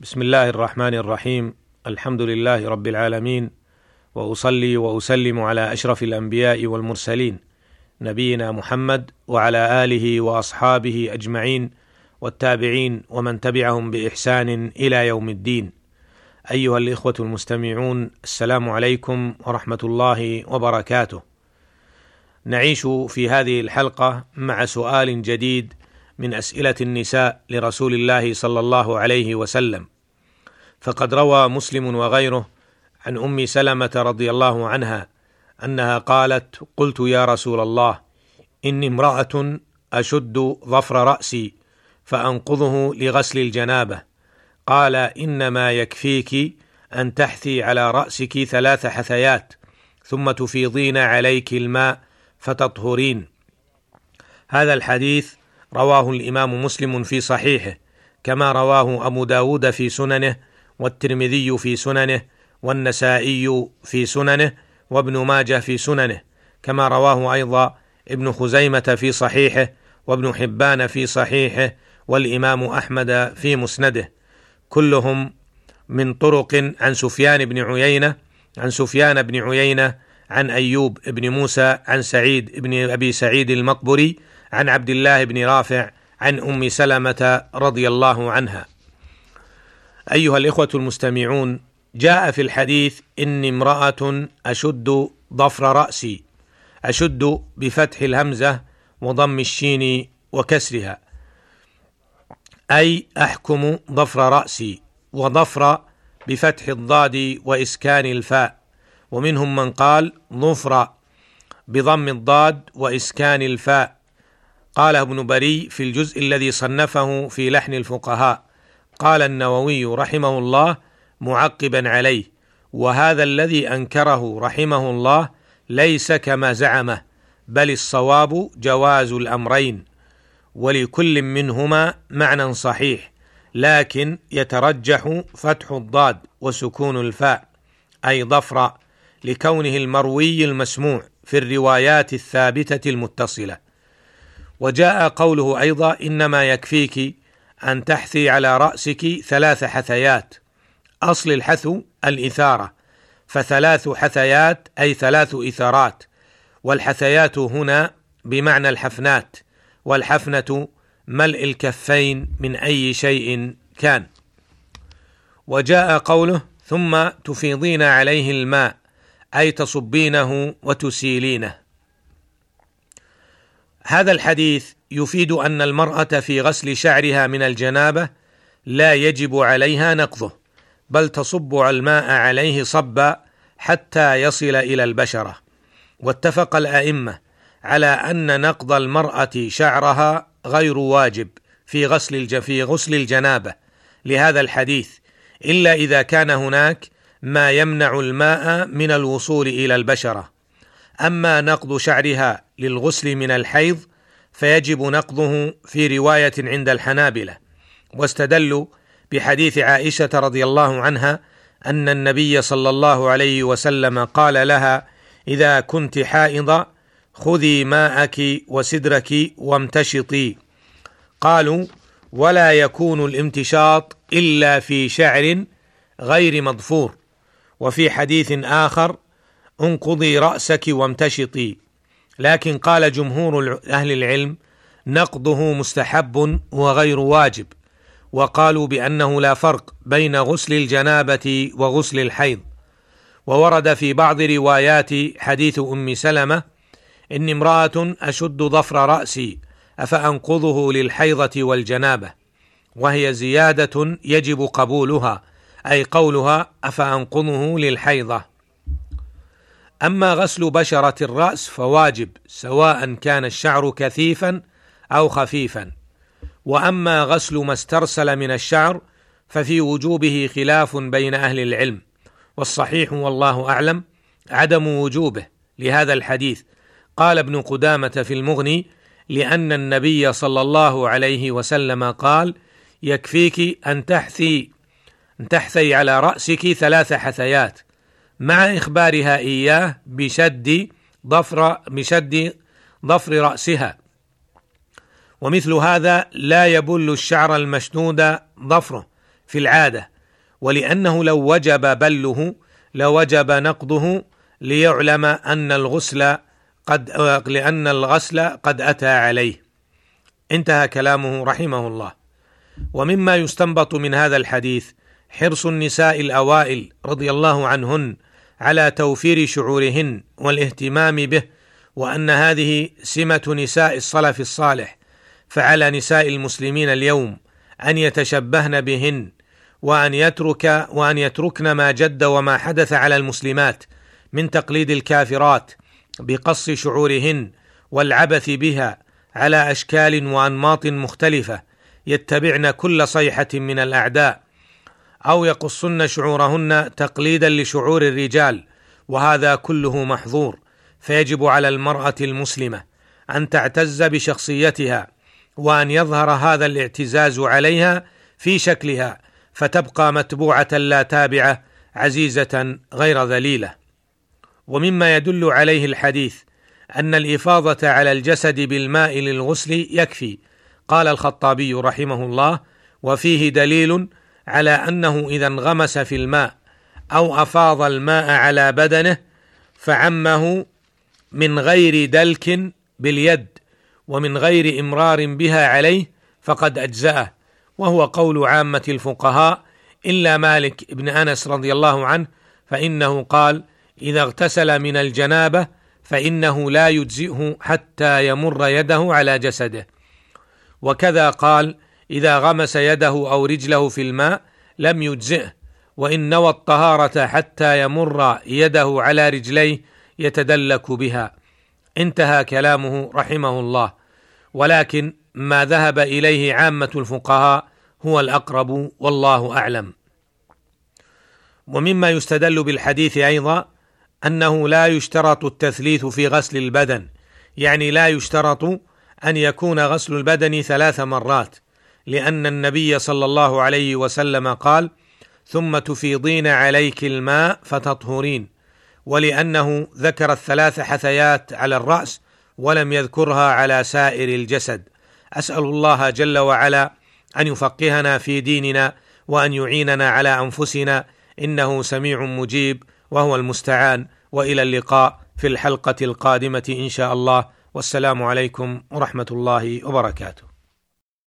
بسم الله الرحمن الرحيم الحمد لله رب العالمين واصلي واسلم على اشرف الانبياء والمرسلين نبينا محمد وعلى اله واصحابه اجمعين والتابعين ومن تبعهم باحسان إلى يوم الدين ايها الاخوه المستمعون السلام عليكم ورحمه الله وبركاته نعيش في هذه الحلقة مع سؤال جديد من أسئلة النساء لرسول الله صلى الله عليه وسلم. فقد روى مسلم وغيره عن أم سلمة رضي الله عنها أنها قالت قلت يا رسول الله إني امرأة أشد ظفر رأسي فانقضه لغسل الجنابة. قال إنما يكفيك أن تحثي على رأسك ثلاث حثيات ثم تفيضين عليك الماء فتطهرين. هذا الحديث رواه الإمام مسلم في صحيحه كما رواه أبو داود في سننه والترمذي في سننه والنسائي في سننه وابن ماجه في سننه كما رواه أيضا ابن خزيمة في صحيحه وابن حبان في صحيحه والإمام أحمد في مسنده. كلهم من طرق عن سفيان بن عيينة عن سفيان بن عيينة عن أيوب بن موسى عن سعيد بن أبي سعيد المقبري عن عبد الله بن رافع عن أم سلمة رضي الله عنها. أيها الإخوة المستمعون جاء في الحديث إني امرأة أشد ضفر رأسي أشد بفتح الهمزة وضم الشين وكسرها. أي أحكم ضفر رأسي وضفر بفتح الضاد وإسكان الفاء. ومنهم من قال ظفر بضم الضاد وإسكان الفاء. قاله ابن بري في الجزء الذي صنفه في لحن الفقهاء. قال النووي رحمه الله معقبا عليه وهذا الذي أنكره رحمه الله ليس كما زعمه بل الصواب جواز الأمرين ولكل منهما معنى صحيح لكن يترجح فتح الضاد وسكون الفاء أي ضفر لكونه المروي المسموع في الروايات الثابتة المتصلة. وجاء قوله أيضا إنما يكفيك أن تحثي على رأسك ثلاث حثيات أصل الحثو الإثارة فثلاث حثيات أي ثلاث إثارات والحثيات هنا بمعنى الحفنات والحفنة ملء الكفين من أي شيء كان. وجاء قوله ثم تفيضين عليه الماء أي تصبينه وتسيلينه. هذا الحديث يفيد أن المرأة في غسل شعرها من الجنابة لا يجب عليها نقضه بل تصب الماء عليه صبا حتى يصل إلى البشرة. واتفق الأئمة على أن نقض المرأة شعرها غير واجب في غسل في غسل الجنابة. لهذا الحديث إلا إذا كان هناك ما يمنع الماء من الوصول إلى البشرة. أما نقض شعرها للغسل من الحيض فيجب نقضه في رواية عند الحنابلة. واستدلوا بحديث عائشة رضي الله عنها أن النبي صلى الله عليه وسلم قال لها إذا كنت حائضة خذي ماءك وسدرك وامتشطي قالوا ولا يكون الامتشاط إلا في شعر غير مضفور وفي حديث آخر انقضي رأسك وامتشطي لكن قال جمهور أهل العلم نقضه مستحب وغير واجب. وقالوا بأنه لا فرق بين غسل الجنابة وغسل الحيض. وورد في بعض روايات حديث أم سلمة اني امرأة أشد ظفر رأسي أفأنقضه للحيضة والجنابة. وهي زيادة يجب قبولها أي قولها أفأنقضه للحيضة. أما غسل بشرة الرأس فواجب سواء كان الشعر كثيفا أو خفيفا. وأما غسل ما استرسل من الشعر ففي وجوبه خلاف بين أهل العلم. والصحيح والله أعلم عدم وجوبه لهذا الحديث. قال ابن قدامة في المغني لأن النبي صلى الله عليه وسلم قال يكفيك أن تحثي أن تحثي على رأسك ثلاث حثيات. مع إخبارها إياه بشد ضفر بشد ضفر رأسها. ومثل هذا لا يبل الشعر المشدود ضفره في العادة ولأنه لو وجب بله لوجب نقضه ليعلم أن الغسل قد لأن الغسل قد أتى عليه. انتهى كلامه رحمه الله. ومما يستنبط من هذا الحديث حرص النساء الأوائل رضي الله عنهن على توفير شعورهن والاهتمام به وأن هذه سمة نساء الصلف الصالح فعلى نساء المسلمين اليوم أن يتشبهن بهن وأن يترك وأن يتركن ما جد وما حدث على المسلمات من تقليد الكافرات بقص شعورهن والعبث بها على أشكال وأنماط مختلفة يتبعن كل صيحة من الأعداء. أو يقصن شعورهن تقليدا لشعور الرجال وهذا كله محظور فيجب على المرأة المسلمة أن تعتز بشخصيتها وأن يظهر هذا الاعتزاز عليها في شكلها فتبقى متبوعة لا تابعة عزيزة غير ذليلة. ومما يدل عليه الحديث أن الإفاضة على الجسد بالماء للغسل يكفي قال الخطابي رحمه الله وفيه دليل على أنه إذا انغمس في الماء أو أفاض الماء على بدنه فعمه من غير دلك باليد ومن غير إمرار بها عليه فقد أجزأه. وهو قول عامة الفقهاء إلا مالك بن أنس رضي الله عنه فإنه قال إذا اغتسل من الجنابة فإنه لا يجزئه حتى يمر يده على جسده وكذا قال إذا غمس يده أو رجله في الماء لم يجزئه وإن نوى الطهارة حتى يمر يده على رجليه يتدلك بها. انتهى كلامه رحمه الله. ولكن ما ذهب إليه عامة الفقهاء هو الأقرب والله أعلم. ومما يستدل بالحديث أيضا أنه لا يشترط التثليث في غسل البدن يعني لا يشترط أن يكون غسل البدن ثلاث مرات. لأن النبي صلى الله عليه وسلم قال ثم تفيضين عليك الماء فتطهرين. ولأنه ذكر الثلاث حثيات على الرأس ولم يذكرها على سائر الجسد. أسأل الله جل وعلا أن يفقهنا في ديننا وأن يعيننا على أنفسنا إنه سميع مجيب وهو المستعان. وإلى اللقاء في الحلقة القادمة إن شاء الله. والسلام عليكم ورحمة الله وبركاته.